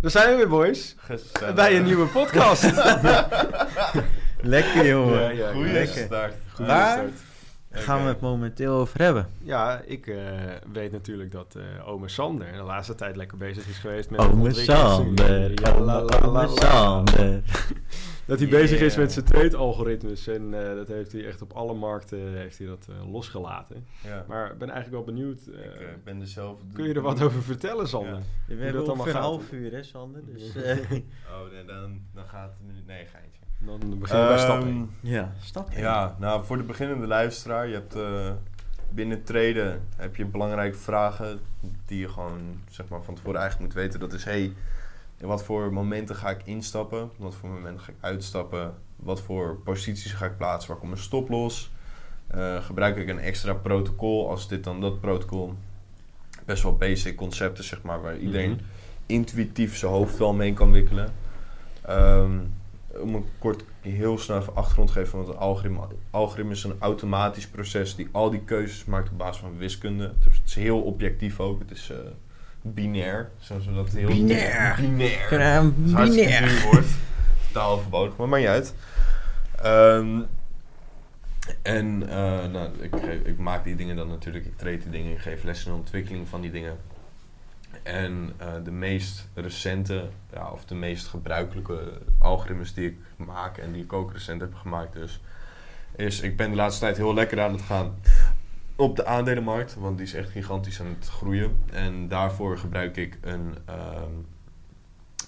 Daar zijn we weer, boys. Gezellig. Bij een nieuwe podcast. Lekker jongen. Ja, ja, Goeie lekker. start. Goeie Waar start. gaan we het momenteel over hebben? Ja, ik eh, weet natuurlijk dat eh ome Sander de laatste tijd lekker bezig is geweest met... Ome. Sander, Ja, la, la, la, ome la. Sander. Dat hij bezig is met zijn trade-algoritmes en eh, dat heeft hij echt op alle markten heeft hij dat eh, losgelaten. Ja. Maar ik ben eigenlijk wel benieuwd, eh, ik eh, ben er zelf... kun je er wat over vertellen Sander? Ja. We dat hebben allemaal ongeveer een half uur hè Sander? Dus, eh, Oh, nee, dan, dan gaat het nu... Nee, geintje. Dan beginnen we bij stap Ehm, 1. ja, stap in. Ja, nou voor de beginnende luisteraar, je hebt eh, binnen traden heb je belangrijke vragen die je gewoon zeg maar van tevoren eigenlijk moet weten. Dat is hey, in wat voor momenten ga ik instappen? Wat voor momenten ga ik uitstappen? Wat voor posities ga ik plaatsen? Waar komt mijn stop los? Eh, gebruik ik een extra protocol als dit dan dat protocol? Best wel basic concepten zeg maar waar iedereen Mhm. intuïtief zijn hoofd wel mee kan wikkelen. Ehm, om een kort heel snel even achtergrond te geven, want een algoritme, algoritme is een automatisch proces die al die keuzes maakt op basis van wiskunde. Dus het is heel objectief ook. Het is eh, binair, zoals we dat heel Binair. binair. Binair. duur woord. Totaal overbodig, maar maakt niet uit. Ehm, en eh, nou, ik, geef- ik maak die dingen dan natuurlijk, ik treed die dingen, ik geef lessen in de ontwikkeling van die dingen. En eh, de meest recente, ja, of de meest gebruikelijke algoritmes die ik maak en die ik ook recent heb gemaakt dus, is ik ben de laatste tijd heel lekker aan het gaan op de aandelenmarkt, want die is echt gigantisch aan het groeien. En daarvoor gebruik ik een, ehm,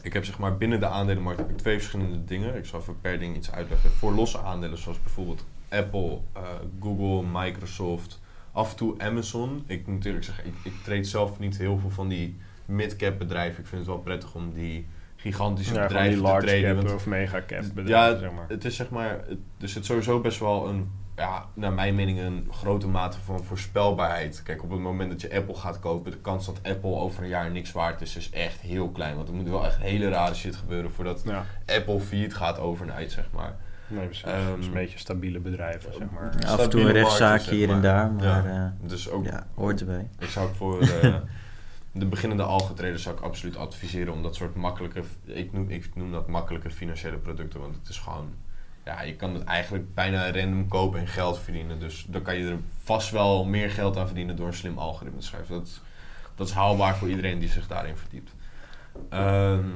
ik heb zeg maar binnen de aandelenmarkt heb ik twee verschillende dingen. Ik zal even per ding iets uitleggen. Voor losse aandelen, zoals bijvoorbeeld Apple, eh, Google, Microsoft, af en toe Amazon. Ik moet eerlijk zeggen, ik, ik trade zelf niet heel veel van die mid-cap bedrijven. Ik vind het wel prettig om die gigantische Ja, bedrijven die te traden. cap want- of mega cap bedrijven, ja, zeg maar. het is zeg maar, het, er zit sowieso best wel een, ja, naar mijn mening, een grote mate van voorspelbaarheid. Kijk, op het moment dat je Apple gaat kopen, de kans dat Apple over een jaar niks waard is, is echt heel klein. Want er moet wel echt hele rare shit gebeuren voordat Ja, Apple failliet gaat overnight, zeg maar. nee, precies. Ehm, dus een beetje stabiele bedrijven, zeg maar. Ja, af en toe een zeg hier en daar, maar Ja. eh, Dus ook, ja, hoort erbij. ik zou voor eh, de beginnende algetraders zou ik absoluut adviseren om dat soort makkelijke, ik noem, ik noem dat makkelijke financiële producten, want het is gewoon, ja, je kan het eigenlijk bijna random kopen en geld verdienen. Dus dan kan je er vast wel meer geld aan verdienen door een slim algoritme te schrijven. Dat, dat is haalbaar voor iedereen die zich daarin verdiept. Ehm,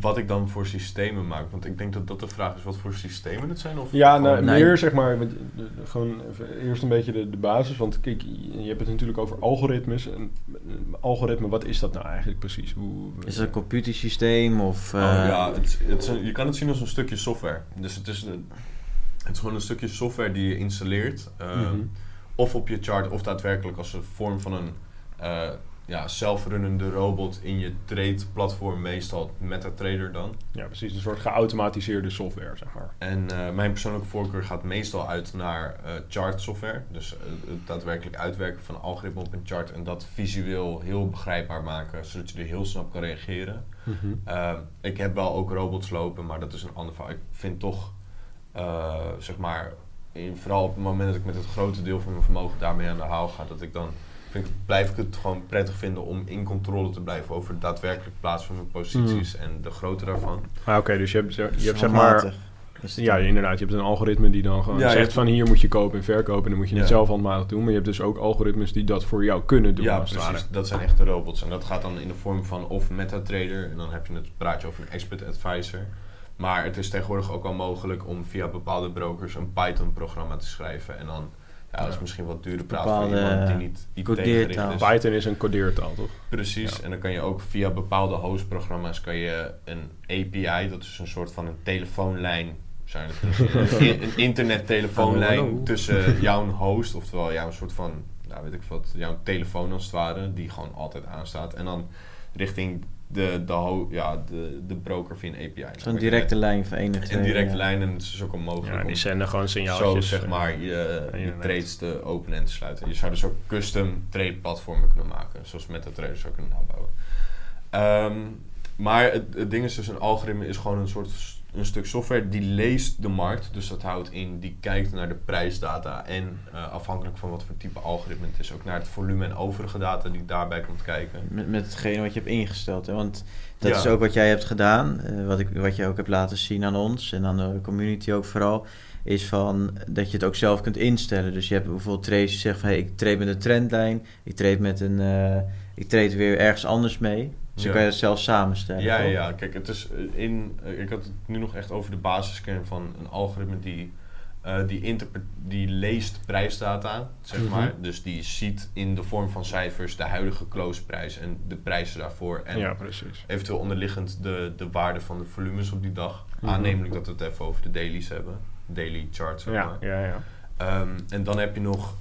wat ik dan voor systemen maak, want ik denk dat dat de vraag is wat voor systemen het zijn. Of Ja, nou, Nee. meer zeg maar, eh, gewoon eerst een beetje de, de basis. Want kijk, je hebt het natuurlijk over algoritmes. En, een algoritme, wat is dat nou eigenlijk precies? Hoe, Is het een computersysteem of... Oh, eh, ja, het, het een- je kan het zien als een stukje software. Dus het is, een- het is gewoon een stukje software die je installeert. eh, Mhm. Of op je chart, of daadwerkelijk als een vorm van een eh, ja, zelfrunnende robot in je trade-platform, meestal MetaTrader dan. Ja, precies. Een soort geautomatiseerde software, zeg maar. En eh, mijn persoonlijke voorkeur gaat meestal uit naar eh, chart software. Dus eh, het daadwerkelijk uitwerken van een algoritme op een chart en dat visueel heel begrijpbaar maken, zodat je er heel snel op kan reageren. Ehm, ik heb wel ook robots lopen, maar dat is een ander verhaal. Ik vind toch, zeg maar, in- vooral op het moment dat ik met het grote deel van mijn vermogen daarmee aan de haal ga, dat ik dan, vind ik, blijf ik het gewoon prettig vinden om in controle te blijven over het daadwerkelijk plaatsen van mijn posities en de grootte daarvan. Ah, oké, dus je hebt, je hebt zeg maar... Ja, inderdaad. Je hebt een algoritme die dan gewoon Ja, zegt van hier moet je kopen en verkopen. En dan moet je het Ja. zelf handmatig doen. Maar je hebt dus ook algoritmes die dat voor jou kunnen doen. ja, precies. ware. Dat zijn echte robots. En dat gaat dan in de vorm van of MetaTrader. En dan heb je het praat je over een expert advisor. Maar het is tegenwoordig ook al mogelijk om via bepaalde brokers een Python-programma te schrijven. En dan, ja, dat is misschien wat dure praat voor Bepaalde, iemand die niet IT codeertaal. gericht is. Python is een codeertaal, toch? Precies, Ja. en dan kan je ook via bepaalde hostprogramma's kan je een API, dat is een soort van een telefoonlijn, zijn het een, een internettelefoonlijn tussen jouw host, oftewel jouw soort van, nou weet ik wat, jouw telefoon als het ware, die gewoon altijd aanstaat. En dan richting de, de, ja, de, de broker via een API. Zo'n directe lijn van één of twee. Een directe ja. lijn en het is ook onmogelijk Ja, om die zenden gewoon zo signaaltjes. zeg eh, maar je, trades te openen en te sluiten. Je zou dus ook custom trade platformen kunnen maken, zoals met de traders zou kunnen nabouwen. Ehm, maar het, het ding is dus, een algoritme is gewoon een soort een stuk software die leest de markt. Dus dat houdt in, die kijkt naar de prijsdata en eh, afhankelijk van wat voor type algoritme het is, ook naar het volume en overige data die daarbij komt kijken. Met, met hetgene wat je hebt ingesteld. Hè? Want dat Ja. is ook wat jij hebt gedaan. eh, wat, ik, wat je ook hebt laten zien aan ons en aan de community ook vooral. Is van dat je het ook zelf kunt instellen. Dus je hebt bijvoorbeeld trades die zeggen van hey, ik trade met een trendlijn. Ik trade met een. eh, ik trade weer ergens anders mee. Dus Ja. dan kan je het zelf samenstellen. Ja, ja, toch? ja, kijk, het is eh, in. eh, ik had het nu nog echt over de basiskern van een algoritme die. eh, die, die leest prijsdata, zeg Mhm. maar. Dus die ziet in de vorm van cijfers de huidige closeprijs en de prijzen daarvoor. En ja, precies. eventueel onderliggend de, de waarde van de volumes op die dag. Mhm. Aannemelijk dat we het even over de dailies hebben. Daily charts, zeg Ja, maar. ja, ja. Ehm, en dan heb je nog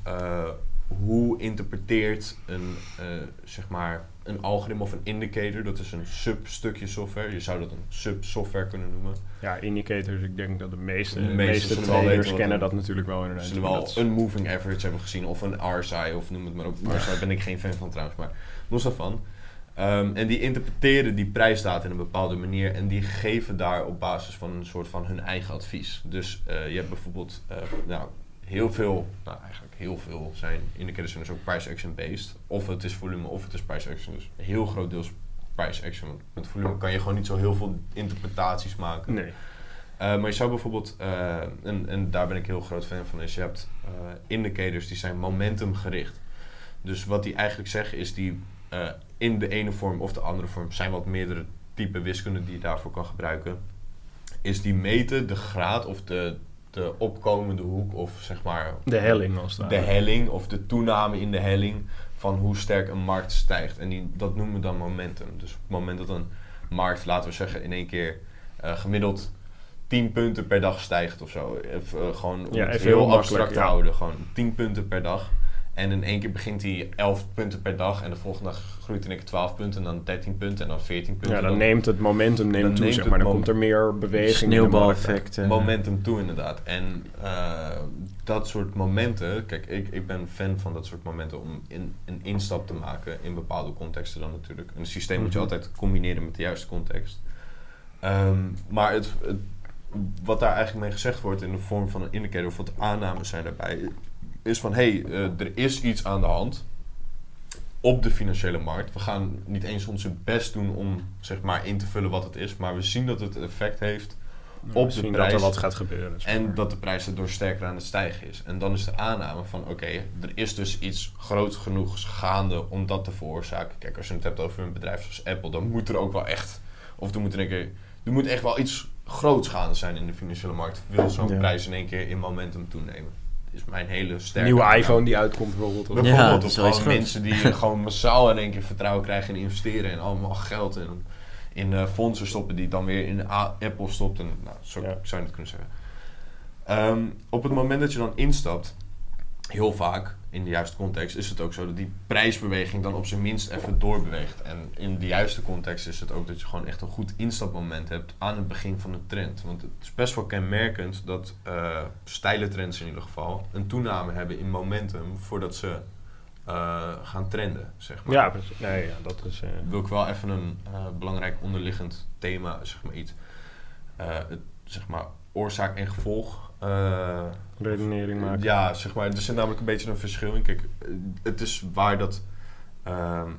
hoe interpreteert een, eh, zeg maar, een algoritme of een indicator. Dat is een substukje software. Je zou dat een sub-software kunnen noemen. Ja, indicators, ik denk dat de meeste, De meeste traders kennen dat natuurlijk wel inderdaad. zullen wel een moving average hebben gezien of een RSI of noem het maar op. RSI ben ik geen fan van trouwens, maar los daarvan. Ehm, en die interpreteren die prijsdata in een bepaalde manier en die geven daar op basis van een soort van hun eigen advies. Dus eh, je hebt bijvoorbeeld eh, nou, heel veel, nou heel veel zijn indicators zijn dus ook price action based. Of het is volume of het is price action. Dus een heel groot deels price action. Want met volume kan je gewoon niet zo heel veel interpretaties maken. Nee. Uh, maar je zou bijvoorbeeld, uh, en, en daar ben ik heel groot fan van, is je hebt uh, indicators die zijn momentum gericht. Dus wat die eigenlijk zeggen is die in de ene vorm of de andere vorm zijn wat meerdere type wiskunde die je daarvoor kan gebruiken. Is die meten de graad of de, de opkomende hoek of zeg maar... De helling als het De helling of de toename in de helling van hoe sterk een markt stijgt. En die, dat noemen we dan momentum. Dus op het moment dat een markt, laten we zeggen, in één keer uh, gemiddeld 10 punten per dag stijgt of zo. Even, uh, gewoon om Ja, het heel heel abstract te ja. houden. Gewoon 10 punten per dag. En in één keer begint hij 11 punten per dag. En de volgende dag groeit in één keer 12 punten. En dan 13 punten. En dan 14 punten. Ja, dan Dan neemt het momentum neemt dan toe, neemt zeg het maar. Dan komt er meer beweging. Sneeuwbaleffect. momentum toe inderdaad. En eh, dat soort momenten, kijk, ik, ik ben fan van dat soort momenten om in, een instap te maken in bepaalde contexten dan natuurlijk. Een systeem moet je Mhm. altijd combineren met de juiste context. Ehm, maar het, het- wat daar eigenlijk mee gezegd wordt in de vorm van een indicator of wat aannames zijn daarbij, is van hé, hey, eh, er is iets aan de hand op de financiële markt. We gaan niet eens onze best doen om zeg maar in te vullen wat het is, maar we zien dat het effect heeft op we de zien prijs. dat er wat gaat gebeuren. En maar. dat de prijs erdoor sterker aan het stijgen is. En dan is de aanname van oké, er is dus iets groot genoeg gaande om dat te veroorzaken. Kijk, als je het hebt over een bedrijf zoals Apple, dan moet er ook wel echt, of er moet, in één keer, er moet echt wel iets groots gaande zijn in de financiële markt. Wil zo'n Ja. prijs in één keer in momentum toenemen? Is mijn hele sterke nieuwe iPhone die uitkomt bijvoorbeeld. of- Ja, of gewoon mensen die gewoon massaal in één keer vertrouwen krijgen en investeren en allemaal geld in, in eh, fondsen stoppen die dan weer in Apple stopt. En, nou, zo Ja. zou je het kunnen zeggen. Ehm, op het moment dat je dan instapt, heel vaak in de juiste context, is het ook zo dat die prijsbeweging dan op zijn minst even doorbeweegt. En in de juiste context is het ook dat je gewoon echt een goed instapmoment hebt aan het begin van de trend. Want het is best wel kenmerkend dat eh steile trends in ieder geval een toename hebben in momentum voordat ze eh, gaan trenden, zeg maar Ja, precies. Ja, dat is... eh, wil ik wel even een belangrijk onderliggend thema, zeg maar iets, het, zeg maar oorzaak en gevolg. eh, redenering maken. ja, zeg maar, er zit namelijk een beetje een verschil in. Kijk, het is waar dat ehm,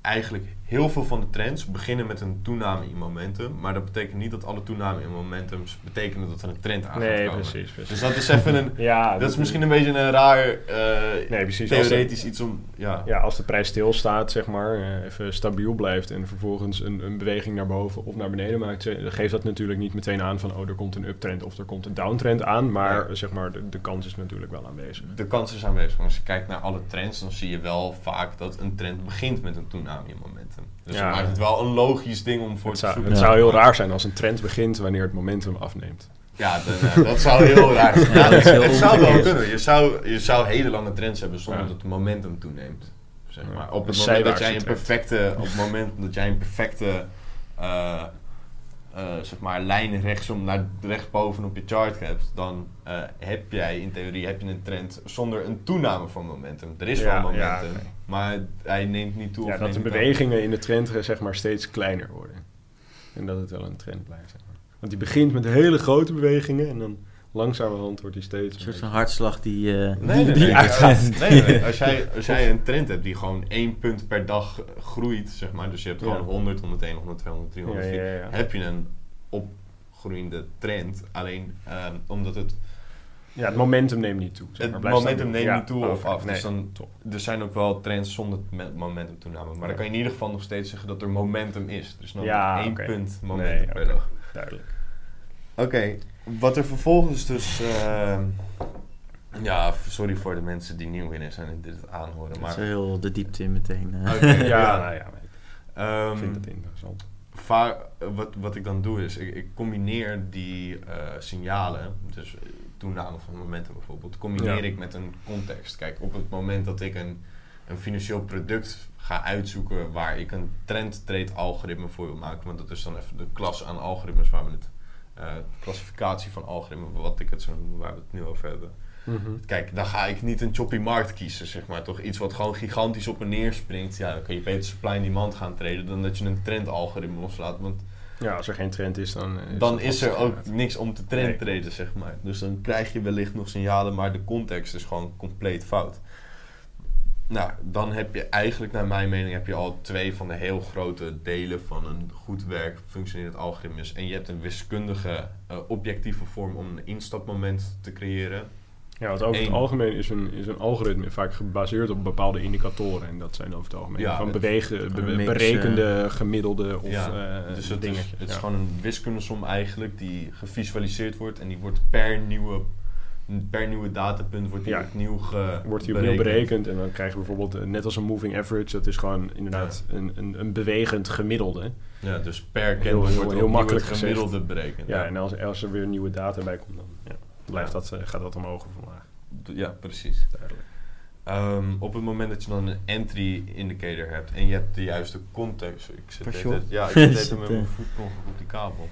eigenlijk heel veel van de trends beginnen met een toename in momentum, maar dat betekent niet dat alle toename in momentums betekenen dat er een trend aan gaat nee, komen. precies, precies. Dus dat is even een, ja, dat is misschien een beetje een raar eh, Nee, precies. De- theoretisch iets om, ja. Ja, als de prijs stilstaat, zeg maar, eh, even stabiel blijft en vervolgens een, een beweging naar boven of naar beneden maakt, dan geeft dat natuurlijk niet meteen aan van, oh, er komt een uptrend of er komt een downtrend aan, maar Ja. zeg maar, de, de kans is natuurlijk wel aanwezig. De kans is aanwezig. Maar als je kijkt naar alle trends, dan zie je wel vaak dat een trend begint met een toename in momentum. Dus Ja. dat maakt het wel een logisch ding om voor Het te zou, zoeken. het Ja. zou heel raar zijn als een trend begint wanneer het momentum afneemt. Ja, dat, dat zou heel raar zijn. Ja, dat is heel het zou wel kunnen. Je zou, je zou hele lange trends hebben zonder Ja. dat het momentum toeneemt. Zeg maar. Op het moment dat jij een perfecte, op het moment dat jij een perfecte eh, eh, zeg maar, lijn rechtsom naar rechtsboven op je chart hebt, dan eh, heb jij in theorie heb je een trend zonder een toename van momentum. Er is Ja, wel ja, momentum, maar hij neemt niet toe. Ja, of dat de bewegingen in de trend eh, zeg maar steeds kleiner worden. En dat het wel een trend blijft. Zeg maar. Want die begint met hele grote bewegingen en dan langzamerhand wordt die steeds... Een soort van hartslag die, eh, Nee, nee, die nee, uitgaat. Nee. Als, jij, als jij een trend hebt die gewoon één punt per dag groeit, zeg maar, dus je hebt gewoon Ja. 100, 101, 102, 103, Ja, 104, ja, ja. heb je een opgroeiende trend. Alleen ehm, omdat het, Ja, het momentum neemt niet toe. Zeg het maar. Blijft momentum neemt Ja, niet toe of oké. af. Nee, Dus dan, top. er zijn ook wel trends zonder me- momentum toename. Maar dan kan je in ieder geval nog steeds zeggen dat er momentum is. Dus dan Ja, één punt momentum Nee, per dag. Duidelijk. Oké, wat er vervolgens dus... ehm, ja, sorry voor de mensen die nieuw in zijn en dit aanhoren. dat is Maar wel heel de diepte in meteen. eh. Oké, Ja, nou ja, maar ik Ehm, vind het interessant. wat, wat ik dan doe is, ik, ik combineer die eh, signalen, dus toename van momentum bijvoorbeeld, combineer Ja. ik met een context. Kijk, op het moment dat ik een, een financieel product ga uitzoeken waar ik een trend trade algoritme voor wil maken, want dat is dan even de klas aan algoritmes waar we het, klassificatie van algoritmen, wat ik het zo noem, waar we het nu over hebben. Mhm. Kijk, dan ga ik niet een choppy markt kiezen, zeg maar. Toch iets wat gewoon gigantisch op en neer springt. Ja, dan kan je beter supply en demand gaan treden dan dat je een trendalgoritme loslaat. Want Ja, als er geen trend is, dan... eh, dan dat is er ook niks om te trend treden, zeg maar. Dus dan krijg je wellicht nog signalen, maar de context is gewoon compleet fout. Nou, dan heb je eigenlijk, naar mijn mening, heb je al twee van de heel grote delen van een goed werk functionerend algoritmes. En je hebt een wiskundige, eh, objectieve vorm om een instapmoment te creëren. Ja, want over het algemeen is een, is een algoritme vaak gebaseerd op bepaalde indicatoren. En dat zijn over het algemeen Ja, van bewegen, be- een mix, berekende, gemiddelde of Ja, eh, dus het, is, het is gewoon een wiskundesom eigenlijk die gevisualiseerd wordt en die wordt per nieuwe, per nieuwe datapunt wordt die Ja. opnieuw ge wordt die opnieuw berekend en dan krijg je bijvoorbeeld, eh, net als een moving average, dat is gewoon inderdaad een, een, een bewegend gemiddelde. Ja, dus per Heel- candle heel- wordt heel makkelijk het gezegd. gemiddelde berekend. Ja, en als, als er weer nieuwe data bij komt, dan ja, blijft dat, eh, gaat dat omhoog of omlaag. ja, precies. Duidelijk. Ehm, op het moment dat je dan een entry indicator hebt en je hebt de juiste context. Ik zit ja, ik zit met mijn voet op die kabel.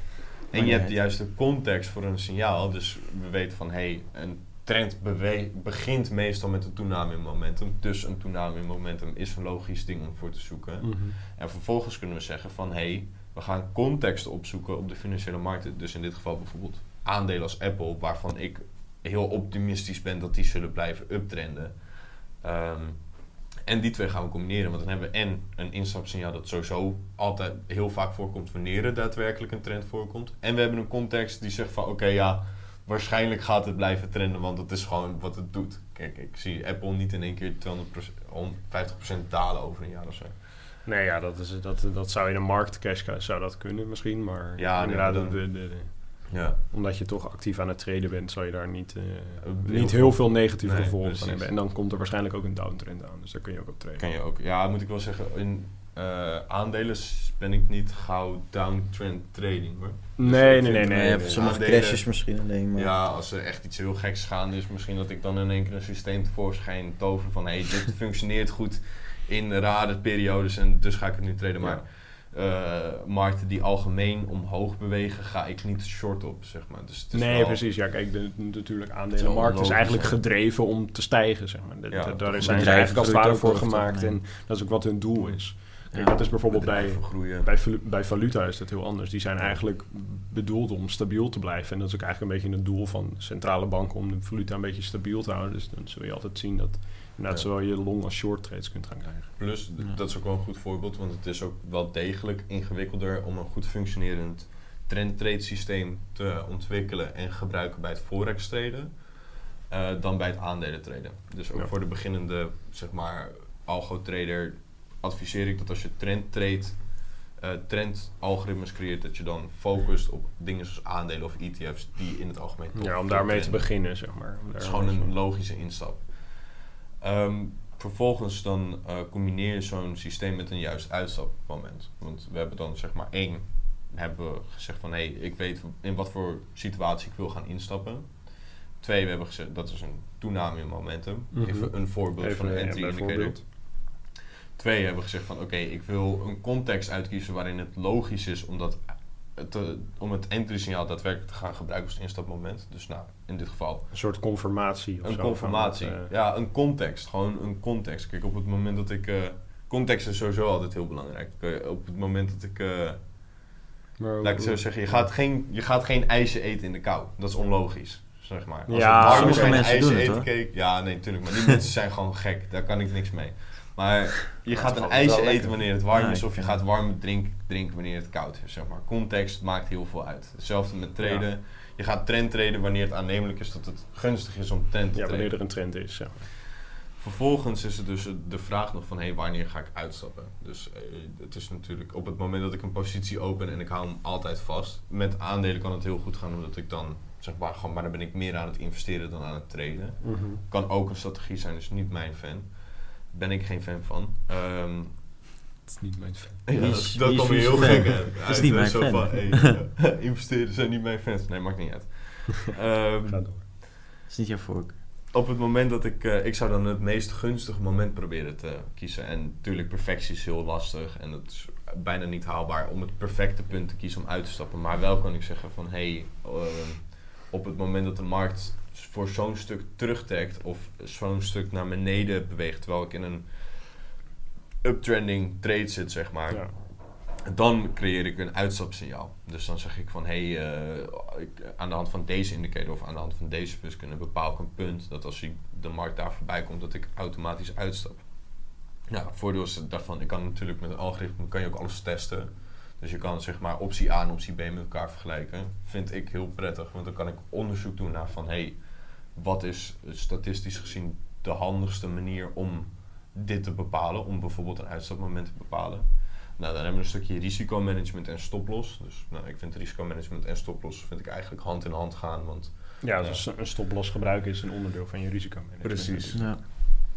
En je hebt de juiste context voor een signaal. Dus we weten van hé, hey, een trend begint meestal met een toename in momentum. Dus een toename in momentum is een logisch ding om voor te zoeken. Mhm. En vervolgens kunnen we zeggen van hé, hey, we gaan context opzoeken op de financiële markten. Dus in dit geval bijvoorbeeld aandelen als Apple, waarvan ik heel optimistisch ben dat die zullen blijven uptrenden. Ehm, en die twee gaan we combineren, want dan hebben we en een instapsignaal dat sowieso altijd heel vaak voorkomt wanneer er daadwerkelijk een trend voorkomt. En we hebben een context die zegt van oké ja, waarschijnlijk gaat het blijven trenden, want het is gewoon wat het doet. Kijk, ik zie Apple niet in één keer 200%, 150% dalen over een jaar of zo. Nee, ja, dat, is, dat, dat zou in een marktcash zou dat kunnen misschien, maar Ja, inderdaad, de- Ja, omdat je toch actief aan het traden bent, zal je daar niet, eh, heel niet veel- heel veel negatieve Nee, gevolgen precies. van hebben. En dan komt er waarschijnlijk ook een downtrend aan, dus daar kun je ook op traden. kan je ook. Ja, moet ik wel zeggen, in eh, aandelen ben ik niet gauw downtrend trading hoor. Dus Nee, nee, nee, Nee, sommige crashes misschien alleen, maar... Ja, als er echt iets heel geks gaande is, misschien dat ik dan in één keer een systeem tevoorschijn tover van hé, hey, dit functioneert goed in rare periodes en dus ga ik het nu traden. Maar eh, markten die algemeen omhoog bewegen, ga ik niet short op, zeg maar. Dus het is Nee, wel- precies. Ja, kijk, de, natuurlijk aandelenmarkt is eigenlijk gedreven om te stijgen, zeg maar. De- Ja, de- toch, daar zijn ze eigenlijk als ware voor gemaakt en dat is ook wat hun doel is. Kijk, Ja. dat is bijvoorbeeld bij, bij, bij valuta is dat heel anders. Die zijn eigenlijk bedoeld om stabiel te blijven. En dat is ook eigenlijk een beetje het doel van centrale banken om de valuta een beetje stabiel te houden. Dus dan zul je altijd zien dat inderdaad Ja. zowel je long als short trades kunt gaan krijgen. Plus, dat is ook wel een goed voorbeeld, want het is ook wel degelijk ingewikkelder om een goed functionerend trendtrade systeem te ontwikkelen en gebruiken bij het forex traden eh, dan bij het aandelen traden. Dus ook Ja. voor de beginnende, zeg maar, algo trader adviseer ik dat als je trend trade, eh trend algoritmes creëert, dat je dan focust op dingen zoals aandelen of ETF's die in het algemeen Ja, om daarmee te beginnen, zeg maar. Het is gewoon een logische instap. Ehm, vervolgens dan eh, combineer je zo'n systeem met een juist uitstapmoment. Want we hebben dan zeg maar één, hebben we gezegd van hé, hey, ik weet in wat voor situatie ik wil gaan instappen. Twee, we hebben gezegd dat is een toename in momentum. Mhm. Even een voorbeeld van een Even, ja, entry indicator. twee hebben gezegd van oké, ik wil een context uitkiezen waarin het logisch is om, dat te, om het entry signaal daadwerkelijk te gaan gebruiken als instapmoment. Dus nou, in dit geval Een soort conformatie of een zo. conformatie. van, eh, ja, een context. Gewoon een context. Kijk, op het moment dat ik... eh, context is sowieso altijd heel belangrijk. Eh, op het moment dat ik... eh, maar hoe- laat ik het zo zeggen. Je gaat, geen, je gaat geen ijsje eten in de kou. Dat is onlogisch. Zeg maar. Als Ja, sommige mensen ijsje doen het, eten. hoor. Kijk, ja, nee, natuurlijk. Maar die mensen zijn gewoon gek. Daar kan ik niks mee. Maar je gaat een ijsje eten wanneer het warm Ja, is. Of je gaat warm drink, drinken wanneer het koud is. Zeg maar. Context maakt heel veel uit. Hetzelfde met traden. Je gaat trend traden wanneer het aannemelijk is dat het gunstig is om trend te Ja, traden. wanneer er een trend is. Ja. Vervolgens is het dus de vraag nog van hey, wanneer ga ik uitstappen? Dus eh, het is natuurlijk op het moment dat ik een positie open en ik hou hem altijd vast. Met aandelen kan het heel goed gaan omdat ik dan zeg maar gewoon, maar dan ben ik meer aan het investeren dan aan het traden. Mhm. Kan ook een strategie zijn, dus niet mijn fan. Ben ik geen fan van. Ehm, Het is niet mijn fan. ja, dat is- dat kwam heel fan? gek uit. Dat is niet mijn Zo fan. van, hey, eh, investeren zijn niet mijn fans. Nee, maakt niet uit. Ehm, Ga door. Dat is niet jouw voork. op het moment dat ik... eh, ik zou dan het meest gunstige moment proberen te kiezen. En natuurlijk, perfectie is heel lastig. En het is bijna niet haalbaar om het perfecte punt te kiezen om uit te stappen. Maar wel kan ik zeggen van... Hey, eh, op het moment dat de markt voor zo'n stuk terugtrekt... of zo'n stuk naar beneden beweegt... terwijl ik in een uptrending trade zit, zeg maar... Ja. Dan creëer ik een uitstapsignaal. Dus dan zeg ik van hé, hey, eh, aan de hand van deze indicator of aan de hand van deze wiskunde bepaal ik een punt dat als ik de markt daar voorbij komt, dat ik automatisch uitstap. Ja, voordeel is daarvan, ik kan natuurlijk met een algoritme kan je ook alles testen. Dus je kan zeg maar optie A en optie B met elkaar vergelijken. Vind ik heel prettig, want dan kan ik onderzoek doen naar van hé, hey, wat is statistisch gezien de handigste manier om dit te bepalen, om bijvoorbeeld een uitstapmoment te bepalen. Nou, dan hebben we een stukje risicomanagement en stoploss. Dus nou, ik vind risicomanagement en stoploss vind ik eigenlijk hand in hand gaan. Want Ja, dus een stoploss gebruiken is een onderdeel van je risicomanagement. Precies. Ja.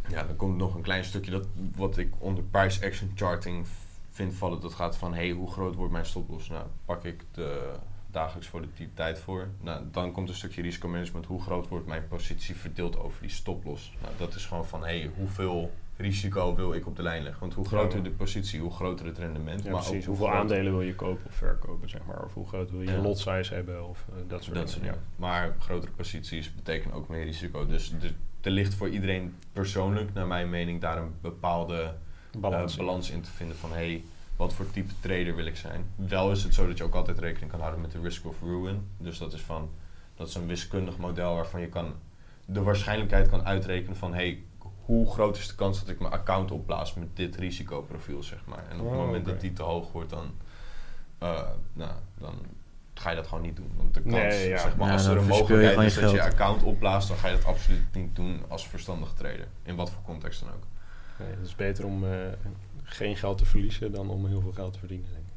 ja, dan komt nog een klein stukje dat wat ik onder price action charting vind vallen. Dat gaat van, hey, hoe groot wordt mijn stoploss? Nou, pak ik de dagelijks volatiliteit voor. Nou, dan komt een stukje risicomanagement. Hoe groot wordt mijn positie verdeeld over die stoploss? Nou, dat is gewoon van, hey, hoeveel risico wil ik op de lijn leggen? Want hoe groter Ja. de positie, hoe groter het rendement. Ja, maar precies. ook Hoeveel aandelen wil je kopen of verkopen, zeg maar. Of hoe groot wil je Ja. lot size hebben of eh, dat soort Dat dingen. Maar grotere posities betekenen ook meer risico. Dus er, er ligt voor iedereen persoonlijk, naar mijn mening, daar een bepaalde balans, Balans. balans in te vinden van hey, wat voor type trader wil ik zijn. Wel is het zo dat je ook altijd rekening kan houden met de risk of ruin. Dus dat is van dat is een wiskundig model waarvan je kan de waarschijnlijkheid kan uitrekenen van hey, hoe groot is de kans dat ik mijn account opblaas met dit risicoprofiel, zeg maar. En op het Oh, moment dat die te hoog wordt, dan, eh, nou, dan ga je dat gewoon niet doen. Want de kans, Nee, ja. zeg maar, Ja, als er een mogelijkheid is dat je account opblaast, dan ga je dat absoluut niet doen als verstandige trader. In wat voor context dan ook. Nee, het is beter om eh, geen geld te verliezen dan om heel veel geld te verdienen. Denk ik.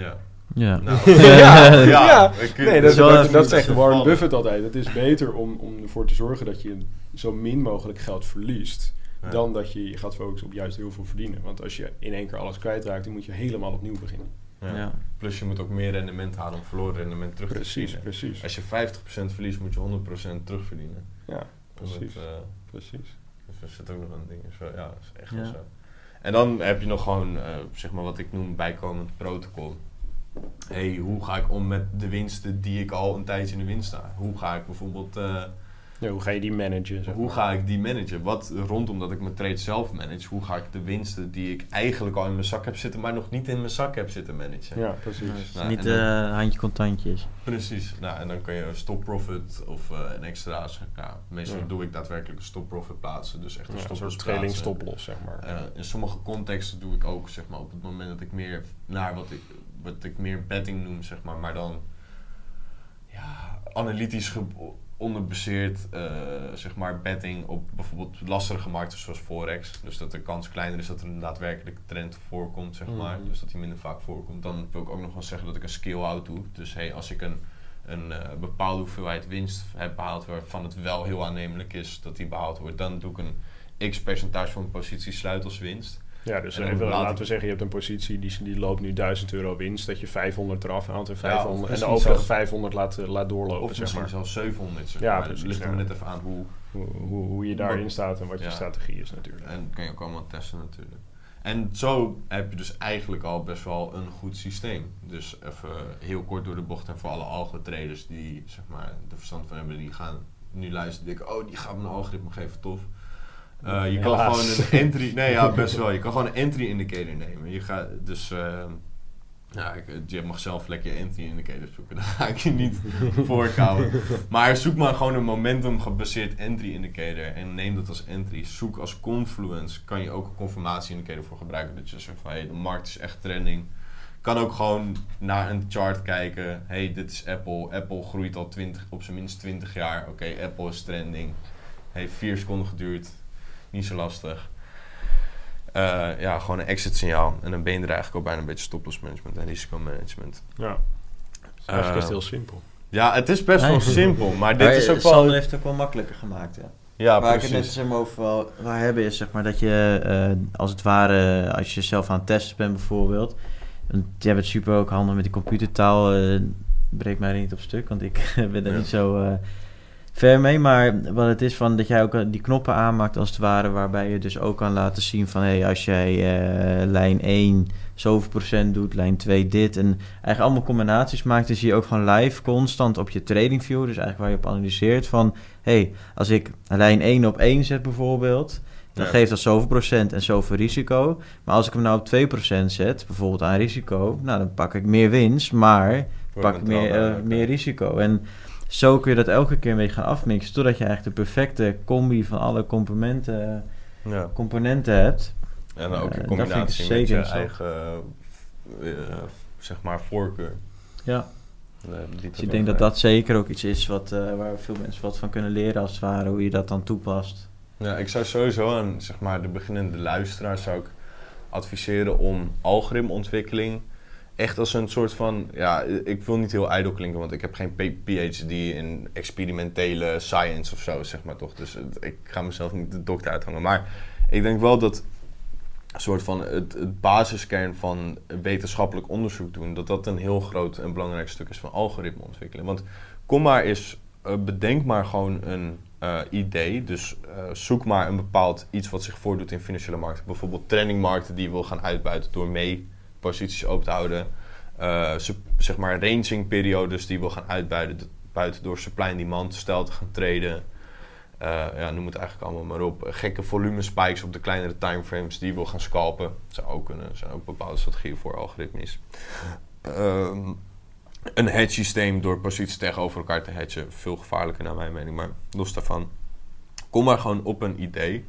Ja. Ja. Nou, Ja, ja, ja. ik- Nee, dat, dat, dat zegt Warren. Buffett altijd. Het is beter om, om ervoor te zorgen dat je zo min mogelijk geld verliest. Ja. Dan dat je je gaat focussen op juist heel veel verdienen. Want als je in één keer alles kwijtraakt, dan moet je helemaal opnieuw beginnen. Ja. Ja. Plus je moet ook meer rendement halen om verloren rendement terug te Precies, verdienen. precies. Als je 50% verliest, moet je 100% terugverdienen. Ja, Omdat, precies. eh, precies. Er zit ook nog een ding. Zo, ja, dat is echt wel zo. En dan heb je nog gewoon, eh, zeg maar wat ik noem bijkomend protocol. hey, hoe ga ik om met de winsten die ik al een tijdje in de winst sta? Hoe ga ik bijvoorbeeld, eh, Ja, hoe ga je die managen? zeg hoe ga ik die managen? Wat rondom dat ik mijn trade zelf manage, hoe ga ik de winsten die ik eigenlijk al in mijn zak heb zitten, maar nog niet in mijn zak heb zitten managen? Ja, precies. Dus Nou, niet dan- eh, handje contantjes. Precies. Nou, en dan kan je een stop profit of eh, een extra. Ja, meestal Ja. doe ik daadwerkelijk een stop profit plaatsen. Dus echt een Ja, stop een trailing stoploss, zeg maar. Eh, in sommige contexten doe ik ook, zeg maar, op het moment dat ik meer naar wat ik, wat ik meer betting noem, zeg maar, maar dan ja, analytisch ge- onderbaseerd, eh, zeg maar, betting op bijvoorbeeld lastige markten zoals Forex. Dus dat de kans kleiner is dat er een daadwerkelijk trend voorkomt, zeg maar. Mhm. Dus dat die minder vaak voorkomt. Dan wil ik ook nog wel zeggen dat ik een scale-out doe. Dus hey, als ik een, een eh, bepaalde hoeveelheid winst heb behaald waarvan het wel heel aannemelijk is dat die behaald wordt, dan doe ik een x percentage van mijn positie sluit als winst. Ja, dus even, laten we zeggen, je hebt een positie die, die loopt nu 1000 euro winst, dat je 500 eraf haalt en, Ja, 500, of en de overige zelfs- 500 laat, eh, laat doorlopen, Of zeg misschien maar. zelfs 700. Zeg Ja, maar. precies, Het ligt er ja. net even aan hoe. Hoe, hoe, hoe je daarin staat en wat je strategie is natuurlijk. En kan je ook allemaal testen natuurlijk. En zo heb je dus eigenlijk al best wel een goed systeem. Dus even heel kort door de bocht en voor alle algo-traders die zeg maar, er verstand van hebben, die gaan nu luisteren en denken, oh die gaat me een algoritme geven, tof. Eh, je kan gewoon een entry, nee ja, best wel. Je kan gewoon een entry indicator nemen. Je gaat dus, eh, ja, ik, je mag zelf lekker je entry indicator zoeken. Daar ga ik je niet voor houden. Maar zoek maar gewoon een momentum gebaseerd entry indicator en neem dat als entry. Zoek als confluence, kan je ook een confirmatie indicator voor gebruiken. Dat je zegt van, hey, de markt is echt trending. Kan ook gewoon naar een chart kijken. hey, dit is Apple. Apple groeit al 20, op zijn minst 20 jaar. Oké, Apple is trending. Heeft 4 seconden geduurd. Niet zo lastig. Eh, ja, gewoon een exit signaal. En dan ben je er eigenlijk al bijna een beetje stop-loss management en risicomanagement. Ja. Dus eigenlijk is het Eh, heel simpel. Ja, het is best wel simpel, maar dit Maar, is ook eh, wel... Sander heeft het ook wel makkelijker gemaakt, hè? Ja, waar ik het net precies. zeg maar over wel, waar hebben is zeg maar dat je eh, als het ware als je zelf aan het testen bent bijvoorbeeld, want jij bent super ook handig met die computertaal, eh breek mij er niet op stuk, want ik ben er Ja. niet zo eh, ver mee, maar wat het is van dat jij ook eh, die knoppen aanmaakt als het ware, waarbij je dus ook kan laten zien van hé, hey, als jij eh, lijn 1 zoveel procent doet, lijn 2 dit en eigenlijk allemaal combinaties maakt, dan zie je ook gewoon live constant op je tradingview, dus eigenlijk waar je op analyseert van hey, als ik lijn 1 op 1 zet bijvoorbeeld, dan Ja. geeft dat zoveel procent en zoveel risico. Maar als ik hem nou op 2% zet, bijvoorbeeld aan risico, nou dan pak ik meer winst, maar pak ik meer, eh, meer risico. En zo kun je dat elke keer een beetje gaan afmixen, totdat je eigenlijk de perfecte combi van alle componenten, Ja. componenten hebt. En dan ook Eh, in vind ik combinatie met je eigen, eh, zeg maar, voorkeur. Ja. Eh, Dus ik denk dat dat zeker ook iets is wat, eh, waar veel mensen wat van kunnen leren als het ware, hoe je dat dan toepast. Ja, ik zou sowieso aan zeg maar, de beginnende luisteraars zou ik adviseren om algoritmeontwikkeling echt als een soort van... Ja, ik wil niet heel ijdel klinken, want ik heb geen PhD in experimentele science of zo, zeg maar toch. Dus ik ga mezelf niet de dokter uithangen. Maar ik denk wel dat een soort van het, basiskern van wetenschappelijk onderzoek doen... dat dat een heel groot en belangrijk stuk is van algoritme ontwikkelen. Want kom maar eens, eh, bedenk maar gewoon een eh, idee. Dus eh, zoek maar een bepaald iets wat zich voordoet in financiële markten. Bijvoorbeeld trainingmarkten die je wil gaan uitbuiten door mee posities open te houden. Eh, zeg maar ranging periodes die wil gaan uitbuiten buiten door supply en demand stijl te gaan traden. Eh, ja, noem het eigenlijk allemaal maar op. Gekke volume spikes op de kleinere timeframes die wil gaan scalpen. Zou ook kunnen. Zijn ook bepaalde strategieën voor algoritmes. Ehm, een hedge systeem door posities tegenover elkaar te hedgen. Veel gevaarlijker naar mijn mening. Maar los daarvan. Kom maar gewoon op een idee.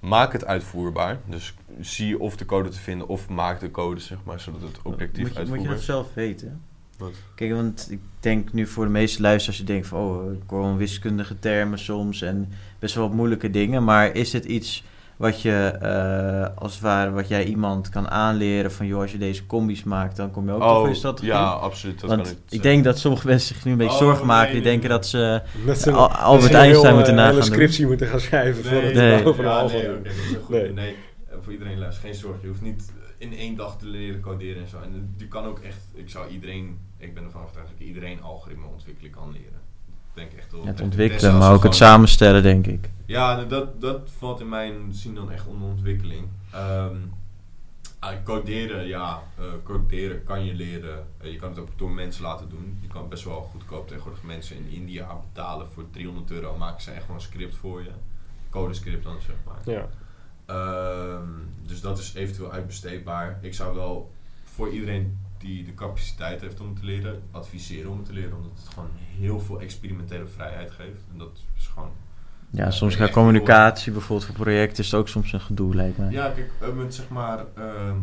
Maak het uitvoerbaar. Dus zie of de code te vinden of maak de code, zeg maar, zodat het objectief moet je, moet je uitvoerbaar dat zelf weten? Wat? Kijk, want ik denk nu voor de meeste luisteraars, je denkt van, oh, ik hoor gewoon wiskundige termen soms en best wel wat moeilijke dingen. Maar is het iets wat je, eh, als het ware, wat jij iemand kan aanleren van, joh, als je deze combis maakt, dan kom je ook tot een strategie? Oh, ja, absoluut. Dat want kan ik, zeggen. denk dat sommige mensen zich nu een beetje Oh, zorgen maken. nee, Die nee, denken nee. dat ze Dat ze Al- dat Albert een Einstein heel, moeten eh, nagaan doen. scriptie moeten gaan schrijven voor het nee. over een ja, algo nee, dat. Nee. Nee. eh, voor iedereen luister, geen zorgen. Je hoeft niet in één dag te leren coderen en zo. En je kan ook echt, ik zou iedereen, ik ben ervan overtuigd dat ik iedereen algoritme ontwikkelen kan leren. Denk echt wel. het ontwikkelen, maar ook het samenstellen, denk ik. Ja, dat, dat valt in mijn zin dan echt onder ontwikkeling. Ehm, ah, coderen, ja, eh, coderen kan je leren. Eh, je kan het ook door mensen laten doen. Je kan best wel goedkoop tegenwoordig mensen in India betalen voor 300 euro. Maken ze echt gewoon een script voor je. Codescript dan, zeg maar. Ja. Ehm, dus dat is eventueel uitbesteedbaar. Ik zou wel voor iedereen die de capaciteit heeft om te leren, adviseren om te leren. Omdat het gewoon heel veel experimentele vrijheid geeft. En dat is gewoon Ja, soms gaat communicatie bijvoorbeeld voor projecten is het ook soms een gedoe, lijkt mij. Ja, kijk, eh, met zeg maar, ehm,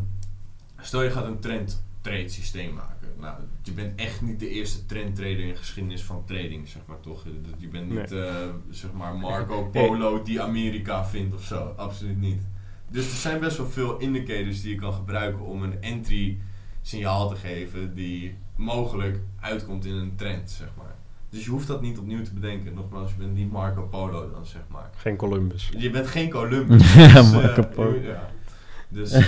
stel je gaat een trend trade systeem maken. Nou, je bent echt niet de eerste trend trader in geschiedenis van trading, zeg maar toch? Je- Je bent niet, eh, zeg maar, Marco Polo die Amerika vindt of zo. Absoluut niet. Dus er zijn best wel veel indicators die je kan gebruiken om een entry signaal te geven die mogelijk uitkomt in een trend, zeg maar. Dus je hoeft dat niet opnieuw te bedenken. Nogmaals, je bent niet Marco Polo dan, zeg maar. Geen Columbus. Je bent geen Columbus. Ja, Dus, eh, Marco Polo. ja. Dus, eh,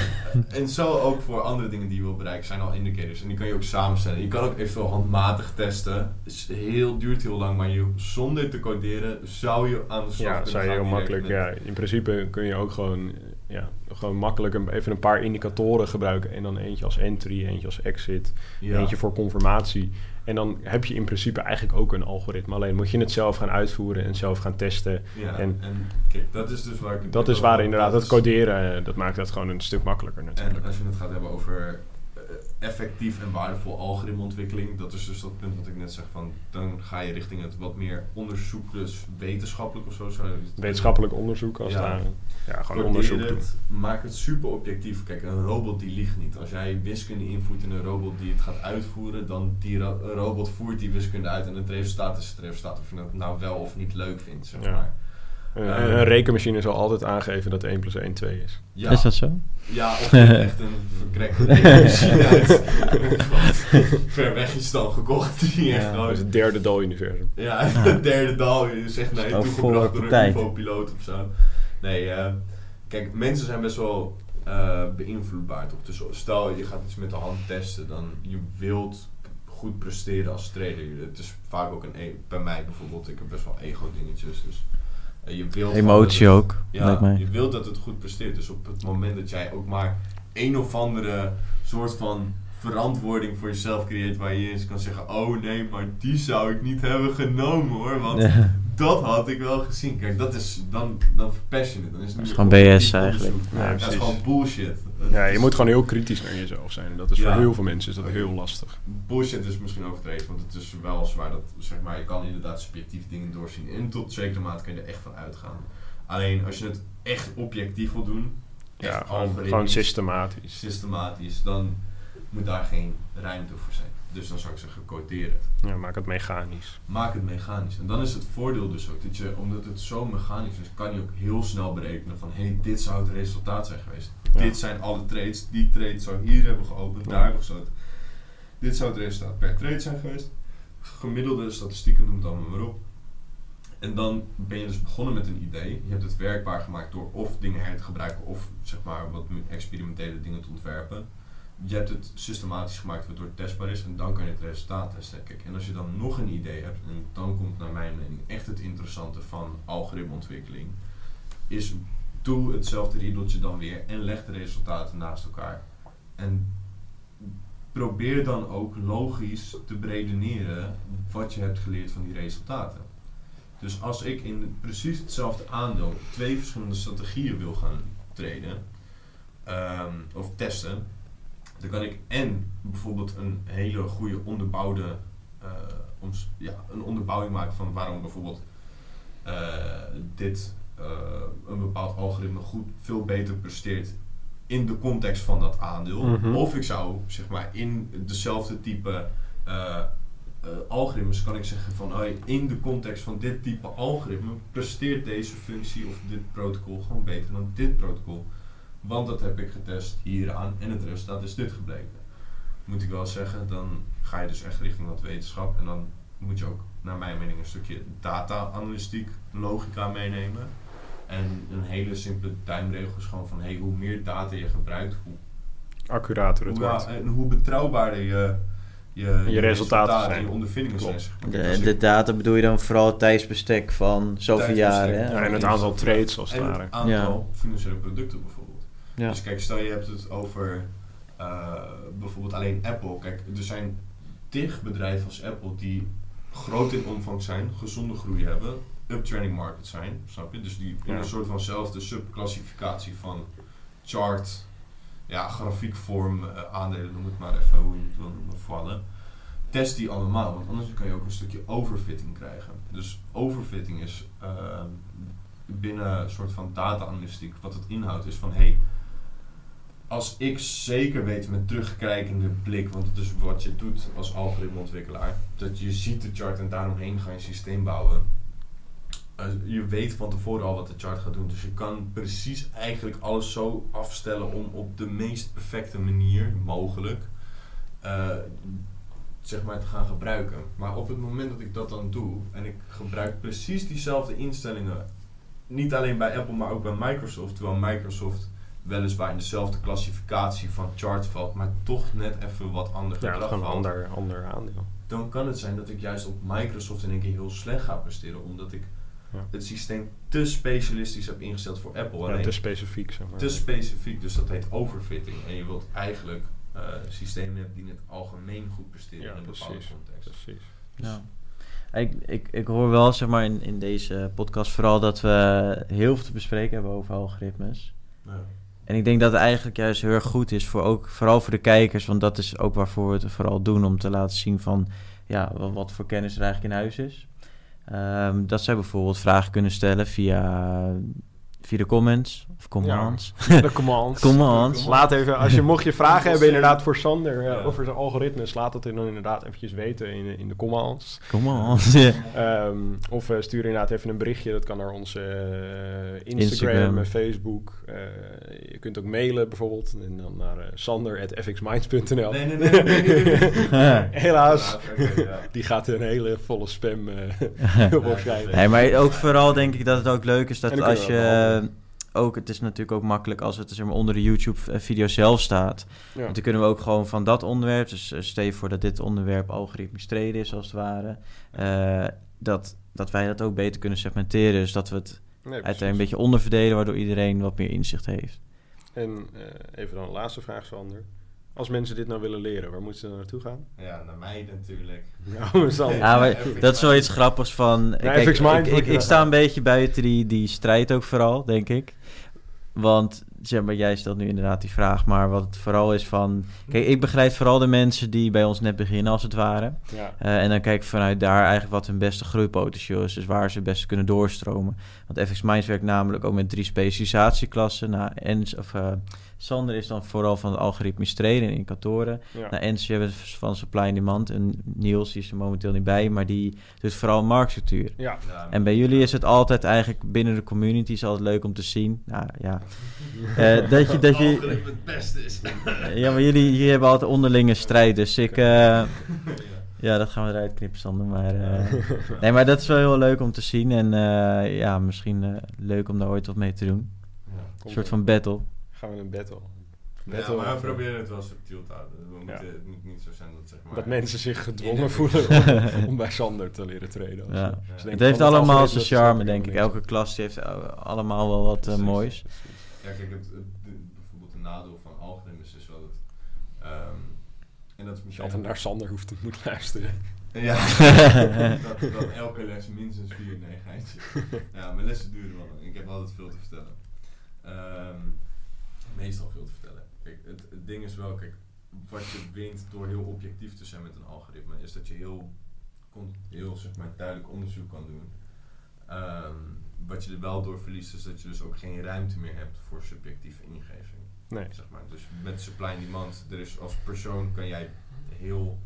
en zo ook voor andere dingen die je wil bereiken zijn al indicators. En die kan je ook samenstellen. Je kan ook eventueel handmatig testen. is heel, duurt heel lang, maar je, zonder te coderen zou je aan de slag Ja, kunnen zou je gaan heel makkelijk. met- Ja, in principe kun je ook gewoon, ja, gewoon makkelijk een, even een paar indicatoren gebruiken. En dan eentje als entry, eentje als exit, Ja. eentje voor confirmatie. En dan heb je in principe eigenlijk ook een algoritme. Alleen moet je het zelf gaan uitvoeren en zelf gaan testen. Ja, En- en, kijk, dat is dus waar ik... Dat is waar inderdaad is- coderen, eh, dat maakt het gewoon een stuk makkelijker natuurlijk. En als je het gaat hebben over effectief en waardevol algoritmeontwikkeling, dat is dus dat punt wat ik net zeg van, dan ga je richting het wat meer onderzoek, dus wetenschappelijk of zo. zou Wetenschappelijk onderzoek als Ja. daar. Ja, gewoon onderzoek doen. het, maak het super objectief. Kijk, een robot die liegt niet. Als jij wiskunde invoert in een robot die het gaat uitvoeren, dan die ro- robot voert die wiskunde uit en het resultaat is het resultaat. Of je het nou wel of niet leuk vindt, zeg Ja. maar. Een, Eh. een rekenmachine zal altijd aangeven dat 1 plus 1 2 is. Ja, Is dat zo? ja of echt een verkrekte rekenmachine uit. Wat ver weg is dan gekocht. Die echt gewoon Dat is het derde dal-universum. Ja, het derde dal. Je zegt nee, Is toegebracht door een. UFO-piloot of zo. Nee, eh, kijk, mensen zijn best wel eh, beïnvloedbaar toch? Dus stel je gaat iets met de hand testen, dan je wilt goed presteren als trader. Het is vaak ook een, e- bij mij bijvoorbeeld, ik heb best wel ego-dingetjes, dus je wilt Emotie het- ook, ja, lijkt mij. je wilt dat het goed presteert. Dus op het moment dat jij ook maar een of andere soort van verantwoording voor jezelf creëert waar je eens kan zeggen, oh nee, maar die zou ik niet hebben genomen hoor, want Ja. dat had ik wel gezien. Kijk, dat is, dan, dan verpest je het. Dan is het is gewoon BS eigenlijk. Ja, dat is gewoon bullshit. Ja, je moet gewoon heel kritisch naar jezelf zijn. En dat is Ja. voor heel veel mensen is dat heel lastig. Bullshit is misschien overdreven, want het is wel zwaar dat, zeg maar, je kan inderdaad subjectief dingen doorzien. En tot zekere mate kun je er echt van uitgaan. Alleen als je het echt objectief wil doen, Ja, gewoon, systematisch. systematisch, dan moet daar geen ruimte voor zijn. Dus dan zou ik zeggen, codeer het. Ja, maak het mechanisch. Maak het mechanisch. En dan is het voordeel dus ook dat je, omdat het zo mechanisch is, kan je ook heel snel berekenen van hé, hey, dit zou het resultaat zijn geweest. Ja. Dit zijn alle trades. Die trade zou hier hebben geopend, Ja. daar hebben gesloten. Dit zou het resultaat per trade zijn geweest. Gemiddelde statistieken, noem het allemaal maar op. En dan ben je dus begonnen met een idee. Je hebt het werkbaar gemaakt door of dingen her te gebruiken of zeg maar wat experimentele dingen te ontwerpen. Je hebt het systematisch gemaakt waardoor het testbaar is en dan kan je het resultaat testen. Kijk, en als je dan nog een idee hebt, en dan komt naar mijn mening echt het interessante van algoritmeontwikkeling, is doe hetzelfde riedeltje dan weer en leg de resultaten naast elkaar. En probeer dan ook logisch te beredeneren wat je hebt geleerd van die resultaten. Dus als ik in precies hetzelfde aandeel twee verschillende strategieën wil gaan traden ehm, of testen, dan kan ik en bijvoorbeeld een hele goede onderbouwde eh, ja, een onderbouwing maken van waarom bijvoorbeeld eh, dit eh, een bepaald algoritme goed veel beter presteert in de context van dat aandeel. Mhm. Of ik zou zeg maar in dezelfde type eh, algoritmes kan ik zeggen van in de context van dit type algoritme presteert deze functie of dit protocol gewoon beter dan dit protocol. Want dat heb ik getest hieraan en het resultaat is dit gebleken. Moet ik wel zeggen, dan ga je dus echt richting wat wetenschap en dan moet je ook naar mijn mening een stukje data-analytiek, logica meenemen. En een hele simpele duimregel is gewoon van hey, hoe meer data je gebruikt, hoe, Accurater het hoe, wordt. en hoe betrouwbaarder je, je, Je resultaten zijn. en je ondervindingen Klopt. zijn. De, de data bedoel je dan vooral het tijdsbestek van zoveel jaren. Hè? Ja, en het aantal trades als het en ware. het aantal financiële producten bijvoorbeeld. Ja. Dus kijk, stel je hebt het over eh, bijvoorbeeld alleen Apple. Kijk, er zijn tig bedrijven als Apple die groot in omvang zijn, gezonde groei hebben, uptrending market zijn, snap je? Dus die in een soort vanzelfde subclassificatie van chart, ja, grafiekvorm, eh, aandelen, noem het maar even hoe je het wil noemen, vallen. Test die allemaal, want anders kan je ook een stukje overfitting krijgen. Dus overfitting is eh, binnen een soort van data-analytiek, wat het inhoudt, is van hey, als ik zeker weet met terugkijkende blik, want het is wat je doet als algoritmeontwikkelaar, dat je ziet de chart en daaromheen ga je een systeem bouwen. Eh, je weet van tevoren al wat de chart gaat doen, dus je kan precies eigenlijk alles zo afstellen om op de meest perfecte manier mogelijk eh, zeg maar te gaan gebruiken. Maar op het moment dat ik dat dan doe en ik gebruik precies diezelfde instellingen, niet alleen bij Apple, maar ook bij Microsoft, terwijl Microsoft weliswaar in dezelfde klassificatie van chart valt, maar toch net even wat ander Ja, gedrag valt, ander, ander aandeel. dan kan het zijn dat ik juist op Microsoft in één keer heel slecht ga presteren, omdat ik Ja. het systeem te specialistisch heb ingesteld voor Apple. Ja, Alleen te specifiek, zeg maar. te specifiek, dus dat heet overfitting. En je wilt eigenlijk eh, systemen hebben die in het algemeen goed presteren Ja, in een bepaalde precies. context. Precies. Ja. Ik, ik, ik hoor wel, zeg maar, in, in deze podcast vooral dat we heel veel te bespreken hebben over algoritmes. Ja. En ik denk dat het eigenlijk juist heel erg goed is, voor ook, vooral voor de kijkers, want dat is ook waarvoor we het vooral doen, om te laten zien van, ja, wat, wat voor kennis er eigenlijk in huis is. Ehm, dat zij bijvoorbeeld vragen kunnen stellen via, via de comments of commands. De commands. Commands. Laat even, als je mocht je vragen hebben inderdaad voor Sander Ja. ja. over zijn algoritmes, laat het dan inderdaad eventjes weten in de, in de commands. Commands. ja. Ehm, of eh, stuur inderdaad even een berichtje, dat kan naar onze eh, Instagram, Instagram. en Facebook. Eh, je kunt ook mailen bijvoorbeeld, en dan naar uh, sander.fxminds.nl. Nee, nee, nee. nee, nee, nee. Helaas, die gaat een hele volle spam eh waarschijnlijk. Nee, maar ook vooral denk ik dat het ook leuk is dat als dat je... behandelen. Ook, het is natuurlijk ook makkelijk als het zeg maar, onder de YouTube-video zelf staat. Ja. Want dan kunnen we ook gewoon van dat onderwerp... Dus eh, stel je voor dat dit onderwerp algoritmisch treden is, als het ware... eh, dat, dat wij dat ook beter kunnen segmenteren. Dus dat we het Nee, uiteindelijk een beetje onderverdelen... waardoor iedereen wat meer inzicht heeft. En eh, even dan een laatste vraag, Sander. Als mensen dit nou willen leren, waar moeten ze dan naartoe gaan? Ja, naar mij natuurlijk. Nou. Ja, maar dat is wel Mind. iets grappigs van... kijk, ik, ik, ik sta een beetje buiten die, die strijd ook vooral, denk ik. Want zeg maar, jij stelt nu inderdaad die vraag, maar wat het vooral is van... Kijk, ik begrijp vooral de mensen die bij ons net beginnen, als het ware. Ja. Eh, en dan kijk ik vanuit daar eigenlijk wat hun beste groeipotentieel is. Dus waar ze het beste kunnen doorstromen. Want FX Minds werkt namelijk ook met drie specialisatieklassen. Nou, Ens, of, eh, Sander is dan vooral van het algoritmisch trainen in indicatoren. Ja. Nou, Ens je hebt het van supply and demand. En Niels die is er momenteel niet bij, maar die doet vooral marktstructuur. ja. Ja, En bij jullie is het altijd eigenlijk binnen de community is altijd leuk om te zien. Nou ja, Eh, dat je... Dat je algoritme het beste is. ja, maar jullie hier hebben altijd onderlinge strijd. Dus ik... eh, ja, dat gaan we eruit knippen, Sander. Maar, eh, nee, maar dat is wel heel leuk om te zien. En eh, ja, misschien eh, leuk om daar ooit wat mee te doen. Een soort van battle. Gaan we een battle. Ja, Battle maar we proberen het wel subtiel te houden. We moeten, Ja. Het moet niet zo zijn dat zeg maar... Dat mensen zich gedwongen voelen om, om bij Sander te leren treden. Ja. Ze Het heeft allemaal zijn charme, denk ik. Elke klas heeft allemaal wel wat Precies. moois. Ja, kijk, het, bijvoorbeeld een nadeel van algoritmes is wel dat... ehm, en dat is misschien... altijd naar Sander hoeft te moeten luisteren. Ja, dat, dat elke les minstens vier, nee, geintje. Ja, mijn lessen duren wel lang. Ik heb altijd veel te vertellen. Ehm, meestal veel te vertellen. Kijk, het, het ding is wel, kijk, wat je wint door heel objectief te zijn met een algoritme, is dat je heel, heel zeg maar, duidelijk onderzoek kan doen. Ehm, wat je er wel door verliest, is dat je dus ook geen ruimte meer hebt voor subjectieve ingeving. Nee. Zeg maar. Dus met supply and demand, er is als persoon kan jij heel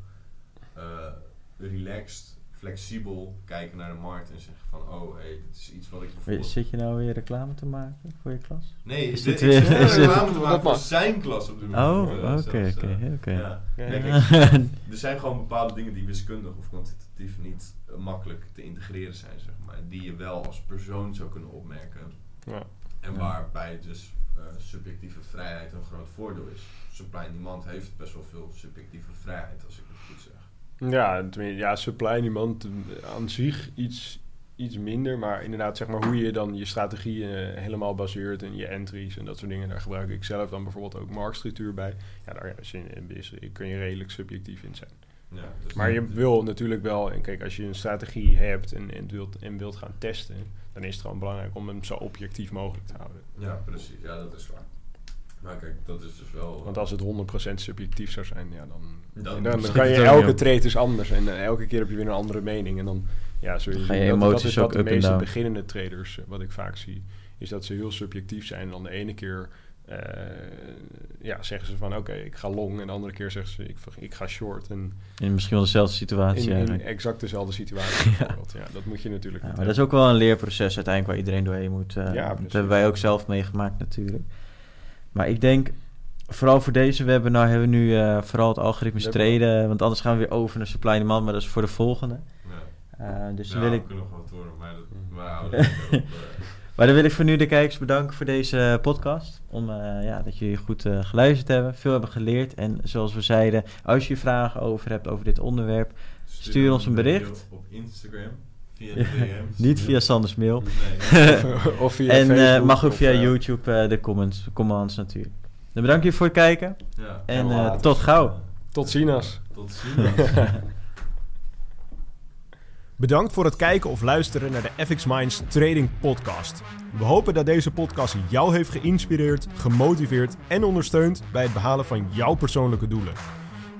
eh, relaxed, flexibel kijken naar de markt en zeggen van, oh, hey, dit is iets wat ik bijvoorbeeld... Zit je nou weer reclame te maken voor je klas? Nee, Is dit dit is dit- reclame te maken voor mag. zijn klas op de Oh, eh, oké, oké, eh, oké. er zijn gewoon bepaalde dingen die wiskundig of kwantitatief niet eh, makkelijk te integreren zijn, zeg maar. Die je wel als persoon zou kunnen opmerken. Ja. En Ja. waarbij dus subjectieve vrijheid een groot voordeel is. Supply and demand heeft best wel veel subjectieve vrijheid, als ik het goed zeg. Ja, ja, supply niemand aan zich iets, iets minder. Maar inderdaad, zeg maar, hoe je dan je strategie eh, helemaal baseert en je entries en dat soort dingen. Daar gebruik ik zelf dan bijvoorbeeld ook marktstructuur bij. Ja, daar is in- is- kun je redelijk subjectief in zijn. Ja, dus Maar je wil natuurlijk wel, en kijk, als je een strategie hebt en, en, wilt, en wilt gaan testen, dan is het gewoon belangrijk om hem zo objectief mogelijk te houden. Ja, precies. Ja, dat is waar. Maar kijk, dat is dus wel... Want als het 100% subjectief zou zijn, ja, dan, Dan dan, kan je elke trade is anders en eh, elke keer heb je weer een andere mening. En dan ja, zul je, Dan ga je dat, dat emoties is wat ook de up en meeste down. beginnende traders, eh, wat ik vaak zie, is dat ze heel subjectief zijn. En dan de ene keer eh, ja, zeggen ze van oké, ik ga long. En de andere keer zeggen ze ik, ik ga short. En In misschien wel dezelfde situatie in, in exact dezelfde situatie bijvoorbeeld. Ja, dat moet je natuurlijk Ja, maar dat is ook wel een leerproces uiteindelijk waar iedereen doorheen moet. eh, Ja, dat hebben wij ook zelf meegemaakt natuurlijk. Maar ik denk, vooral voor deze webinar hebben we nu eh, vooral het algoritmisch Webinar. traden. Want anders gaan we weer over naar supply and demand, maar dat is voor de volgende. Ja. Eh, dus ja, dan wil we ik... kunnen nog wat horen, maar dat, we houden het erop, eh. Maar dan wil ik voor nu de kijkers bedanken voor deze podcast. Om, uh, ja, dat jullie goed uh, geluisterd hebben, veel hebben geleerd. En zoals we zeiden, als je vragen over hebt over dit onderwerp, stuur, stuur ons een bericht. Op Instagram. Via de DM's. Niet via Sanders mail. Nee. of via en uh, Facebook mag ook of, via eh, YouTube de comments, commands natuurlijk. Dan bedank je voor het kijken. Ja. En eh, tot gauw. Tot ziens. Tot ziens. Bedankt voor het kijken of luisteren naar de FX Minds Trading Podcast. We hopen dat deze podcast jou heeft geïnspireerd, gemotiveerd en ondersteund bij het behalen van jouw persoonlijke doelen.